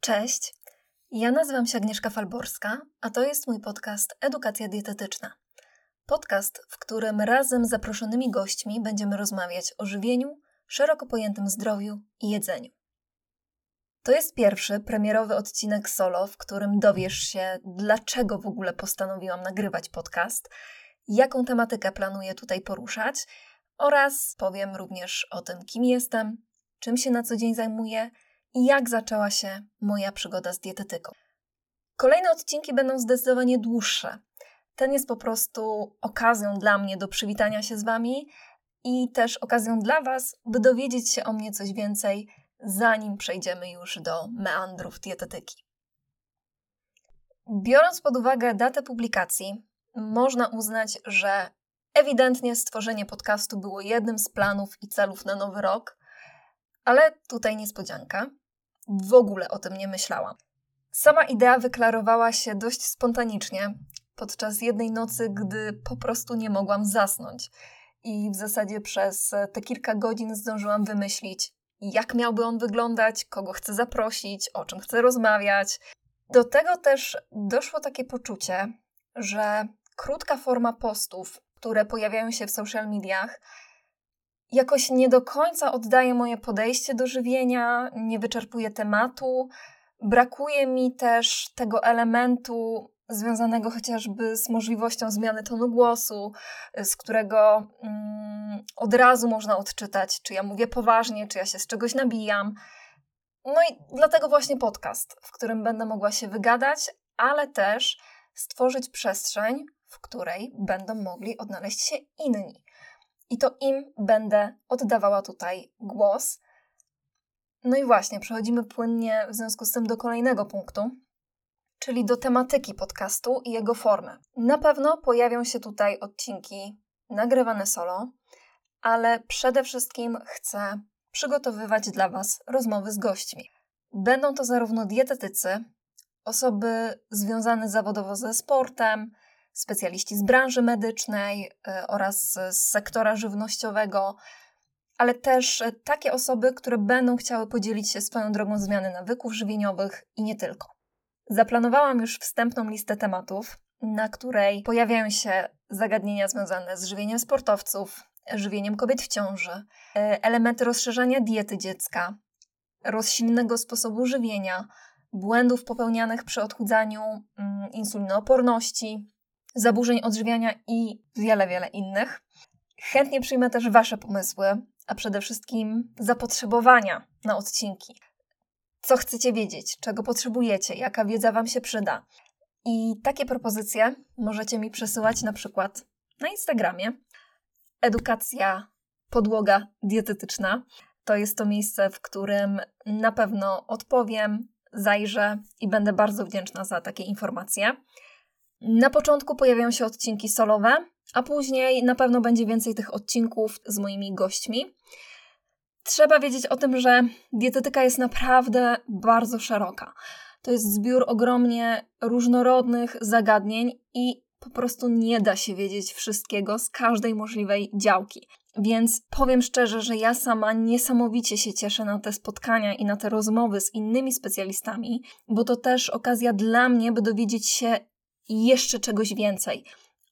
Cześć, ja nazywam się Agnieszka Falborska, a to jest mój podcast Edukacja Dietetyczna. Podcast, w którym razem z zaproszonymi gośćmi będziemy rozmawiać o żywieniu, szeroko pojętym zdrowiu i jedzeniu. To jest pierwszy premierowy odcinek solo, w którym dowiesz się, dlaczego w ogóle postanowiłam nagrywać podcast, jaką tematykę planuję tutaj poruszać oraz powiem również o tym, kim jestem, czym się na co dzień zajmuję i jak zaczęła się moja przygoda z dietetyką. Kolejne odcinki będą zdecydowanie dłuższe. Ten jest po prostu okazją dla mnie do przywitania się z Wami i też okazją dla Was, by dowiedzieć się o mnie coś więcej, zanim przejdziemy już do meandrów dietetyki. Biorąc pod uwagę datę publikacji, można uznać, że ewidentnie stworzenie podcastu było jednym z planów i celów na nowy rok, ale tutaj niespodzianka. W ogóle o tym nie myślałam. Sama idea wyklarowała się dość spontanicznie podczas jednej nocy, gdy po prostu nie mogłam zasnąć. I w zasadzie przez te kilka godzin zdążyłam wymyślić, jak miałby on wyglądać, kogo chcę zaprosić, o czym chcę rozmawiać. Do tego też doszło takie poczucie, że krótka forma postów, które pojawiają się w social mediach, jakoś nie do końca oddaje moje podejście do żywienia, nie wyczerpuje tematu. Brakuje mi też tego elementu związanego chociażby z możliwością zmiany tonu głosu, z którego mm, od razu można odczytać, czy ja mówię poważnie, czy ja się z czegoś nabijam. No i dlatego właśnie podcast, w którym będę mogła się wygadać, ale też stworzyć przestrzeń, w której będą mogli odnaleźć się inni. I to im będę oddawała tutaj głos. No i właśnie, przechodzimy płynnie w związku z tym do kolejnego punktu, czyli do tematyki podcastu i jego formy. Na pewno pojawią się tutaj odcinki nagrywane solo, ale przede wszystkim chcę przygotowywać dla Was rozmowy z gośćmi. Będą to zarówno dietetycy, osoby związane zawodowo ze sportem, specjaliści z branży medycznej y, oraz z sektora żywnościowego, ale też takie osoby, które będą chciały podzielić się swoją drogą zmiany nawyków żywieniowych i nie tylko. Zaplanowałam już wstępną listę tematów, na której pojawiają się zagadnienia związane z żywieniem sportowców, żywieniem kobiet w ciąży, y, elementy rozszerzania diety dziecka, rozsilnego sposobu żywienia, błędów popełnianych przy odchudzaniu, mm, insulinooporności, zaburzeń odżywiania i wiele, wiele innych. Chętnie przyjmę też Wasze pomysły, a przede wszystkim zapotrzebowania na odcinki. Co chcecie wiedzieć, czego potrzebujecie, jaka wiedza Wam się przyda. I takie propozycje możecie mi przesyłać na przykład na Instagramie. Edukacja podłoga dietetyczna to jest to miejsce, w którym na pewno odpowiem, zajrzę i będę bardzo wdzięczna za takie informacje. Na początku pojawiają się odcinki solowe, a później na pewno będzie więcej tych odcinków z moimi gośćmi. Trzeba wiedzieć o tym, że dietetyka jest naprawdę bardzo szeroka. To jest zbiór ogromnie różnorodnych zagadnień i po prostu nie da się wiedzieć wszystkiego z każdej możliwej działki. Więc powiem szczerze, że ja sama niesamowicie się cieszę na te spotkania i na te rozmowy z innymi specjalistami, bo to też okazja dla mnie, by dowiedzieć się jeszcze czegoś więcej.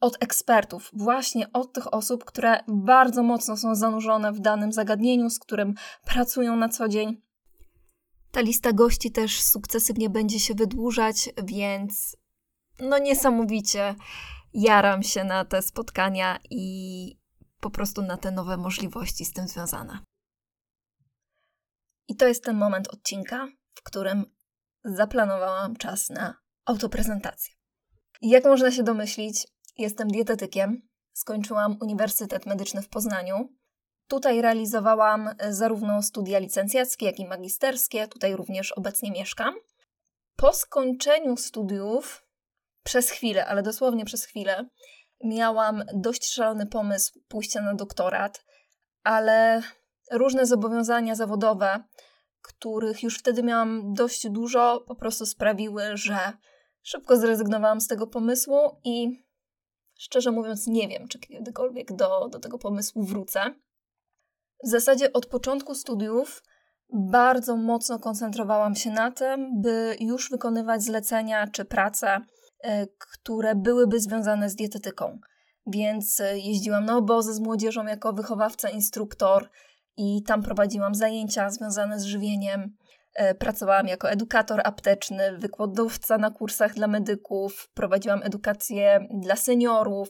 Od ekspertów, właśnie od tych osób, które bardzo mocno są zanurzone w danym zagadnieniu, z którym pracują na co dzień. Ta lista gości też sukcesywnie będzie się wydłużać, więc no niesamowicie jaram się na te spotkania i po prostu na te nowe możliwości z tym związane. I to jest ten moment odcinka, w którym zaplanowałam czas na autoprezentację. Jak można się domyślić, jestem dietetykiem. Skończyłam Uniwersytet Medyczny w Poznaniu. Tutaj realizowałam zarówno studia licencjackie, jak i magisterskie. Tutaj również obecnie mieszkam. Po skończeniu studiów, przez chwilę, ale dosłownie przez chwilę, miałam dość szalony pomysł pójścia na doktorat, ale różne zobowiązania zawodowe, których już wtedy miałam dość dużo, po prostu sprawiły, że Szybko zrezygnowałam z tego pomysłu i szczerze mówiąc, nie wiem, czy kiedykolwiek do, do tego pomysłu wrócę. W zasadzie od początku studiów bardzo mocno koncentrowałam się na tym, by już wykonywać zlecenia czy prace, e, które byłyby związane z dietetyką. Więc e, jeździłam na obozy z młodzieżą jako wychowawca, instruktor i tam prowadziłam zajęcia związane z żywieniem. E, pracowałam jako edukator apteczny, wykładowca na kursach dla medyków, prowadziłam edukację dla seniorów,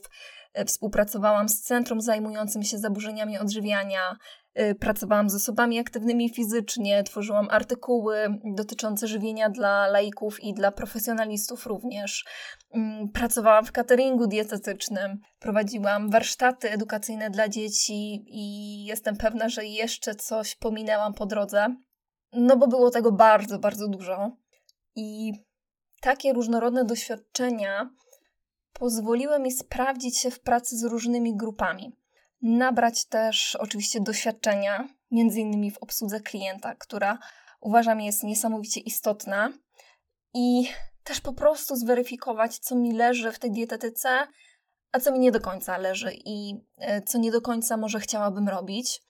współpracowałam z centrum zajmującym się zaburzeniami odżywiania, Y, pracowałam z osobami aktywnymi fizycznie, tworzyłam artykuły dotyczące żywienia dla laików i dla profesjonalistów również. Mm, pracowałam w cateringu dietetycznym, prowadziłam warsztaty edukacyjne dla dzieci i jestem pewna, że jeszcze coś pominęłam po drodze, no bo było tego bardzo, bardzo dużo. I takie różnorodne doświadczenia pozwoliły mi sprawdzić się w pracy z różnymi grupami nabrać też oczywiście doświadczenia, między innymi w obsłudze klienta, która uważam jest niesamowicie istotna i też po prostu zweryfikować, co mi leży w tej dietetyce, a co mi nie do końca leży i e, co nie do końca może chciałabym robić.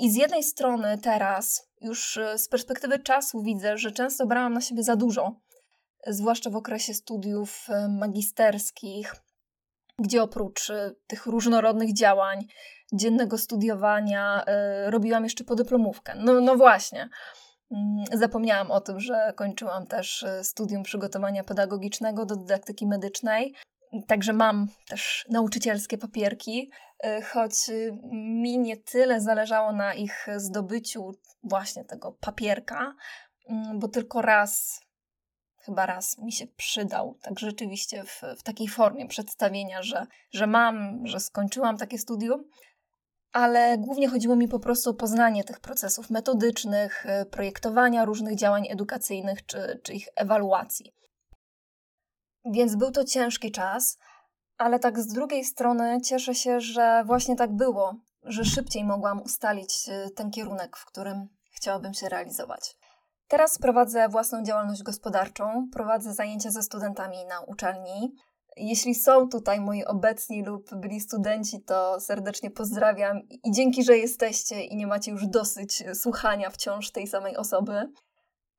I z jednej strony teraz, już e, z perspektywy czasu, widzę, że często brałam na siebie za dużo, zwłaszcza w okresie studiów e, magisterskich, gdzie oprócz y, tych różnorodnych działań, dziennego studiowania, robiłam jeszcze podyplomówkę. No, no właśnie. Mm, zapomniałam o tym, że kończyłam też studium przygotowania pedagogicznego do dydaktyki medycznej. Także mam też nauczycielskie papierki, choć mi nie tyle zależało na ich zdobyciu właśnie tego papierka, mm, bo tylko raz chyba raz mi się przydał, tak rzeczywiście w, w takiej formie przedstawienia, że, że mam, że skończyłam takie studium, ale głównie chodziło mi po prostu o poznanie tych procesów metodycznych, y, projektowania różnych działań edukacyjnych czy, czy ich ewaluacji. Więc był to ciężki czas, ale tak z drugiej strony cieszę się, że właśnie tak było, że szybciej mogłam ustalić y, ten kierunek, w którym chciałabym się realizować. Teraz prowadzę własną działalność gospodarczą, prowadzę zajęcia ze studentami na uczelni. Jeśli są tutaj moi obecni lub byli studenci, to serdecznie pozdrawiam i dzięki, że jesteście i nie macie już dosyć słuchania wciąż tej samej osoby.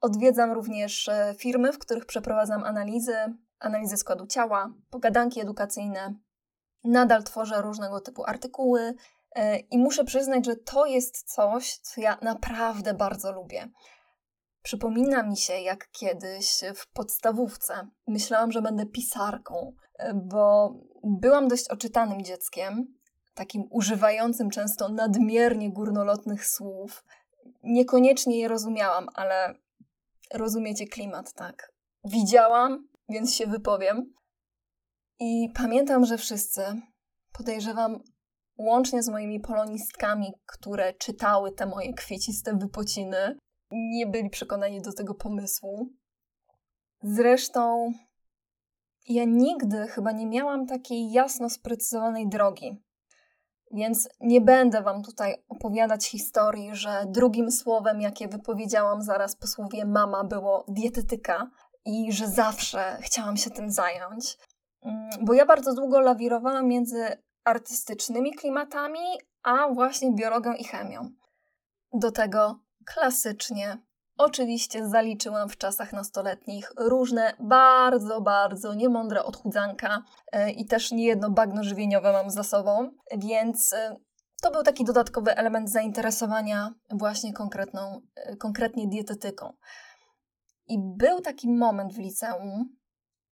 Odwiedzam również e, firmy, w których przeprowadzam analizy, analizy składu ciała, pogadanki edukacyjne. Nadal tworzę różnego typu artykuły e, i muszę przyznać, że to jest coś, co ja naprawdę bardzo lubię. Przypomina mi się, jak kiedyś w podstawówce myślałam, że będę pisarką, e, bo byłam dość oczytanym dzieckiem, takim używającym często nadmiernie górnolotnych słów. Niekoniecznie je rozumiałam, ale rozumiecie klimat, tak? Widziałam, więc się wypowiem. I pamiętam, że wszyscy, podejrzewam, łącznie z moimi polonistkami, które czytały te moje kwieciste wypociny, nie byli przekonani do tego pomysłu. Zresztą ja nigdy chyba nie miałam takiej jasno sprecyzowanej drogi. Więc nie będę Wam tutaj opowiadać historii, że drugim słowem, jakie wypowiedziałam zaraz po słowie mama, było dietetyka i że zawsze chciałam się tym zająć. Mm, bo ja bardzo długo lawirowałam między artystycznymi klimatami, a właśnie biologią i chemią. Do tego klasycznie. Oczywiście zaliczyłam w czasach nastoletnich różne bardzo, bardzo niemądre odchudzanka e, i też niejedno bagno żywieniowe mam za sobą, więc e, to był taki dodatkowy element zainteresowania właśnie konkretną, e, konkretnie dietetyką. I był taki moment w liceum,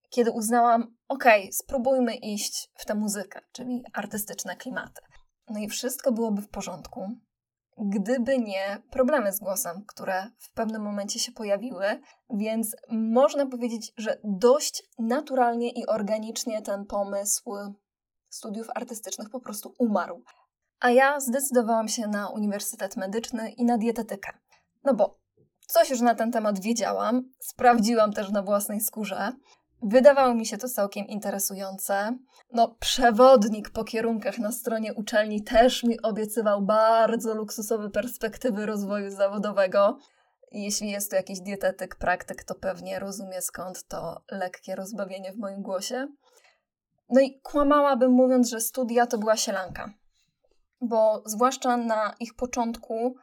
kiedy uznałam, ok, spróbujmy iść w tę muzykę, czyli artystyczne klimaty. No i wszystko byłoby w porządku, gdyby nie problemy z głosem, które w pewnym momencie się pojawiły, więc można powiedzieć, że dość naturalnie i organicznie ten pomysł studiów artystycznych po prostu umarł. A ja zdecydowałam się na Uniwersytet Medyczny i na dietetykę. No bo coś już na ten temat wiedziałam, sprawdziłam też na własnej skórze, Wydawało mi się to całkiem interesujące. No, przewodnik po kierunkach na stronie uczelni też mi obiecywał bardzo luksusowe perspektywy rozwoju zawodowego. Jeśli jest to jakiś dietetyk, praktyk, to pewnie rozumie skąd to lekkie rozbawienie w moim głosie. No i kłamałabym mówiąc, że studia to była sielanka. Bo zwłaszcza na ich początku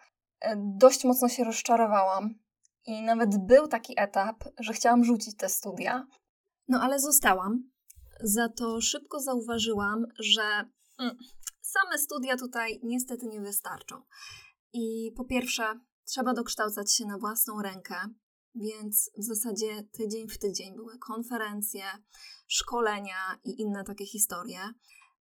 dość mocno się rozczarowałam. I nawet był taki etap, że chciałam rzucić te studia. No ale zostałam. Za to szybko zauważyłam, że mm, same studia tutaj niestety nie wystarczą. I po pierwsze, trzeba dokształcać się na własną rękę, więc w zasadzie tydzień w tydzień były konferencje, szkolenia i inne takie historie.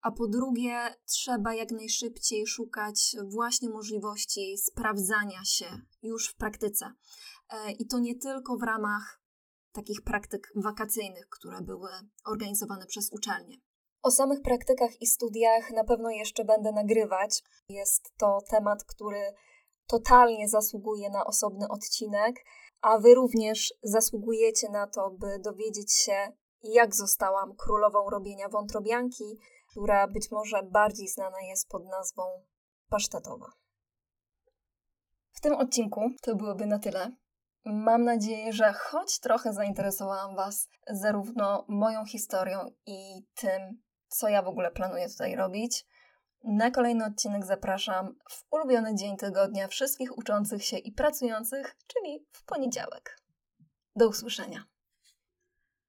A po drugie, trzeba jak najszybciej szukać właśnie możliwości sprawdzania się już w praktyce. E, I to nie tylko w ramach takich praktyk wakacyjnych, które były organizowane przez uczelnie. O samych praktykach i studiach na pewno jeszcze będę nagrywać. Jest to temat, który totalnie zasługuje na osobny odcinek, a Wy również zasługujecie na to, by dowiedzieć się, jak zostałam królową robienia wątrobianki, która być może bardziej znana jest pod nazwą pasztetowa. W tym odcinku to byłoby na tyle. Mam nadzieję, że choć trochę zainteresowałam Was zarówno moją historią i tym, co ja w ogóle planuję tutaj robić. Na kolejny odcinek zapraszam w ulubiony dzień tygodnia wszystkich uczących się i pracujących, czyli w poniedziałek. Do usłyszenia.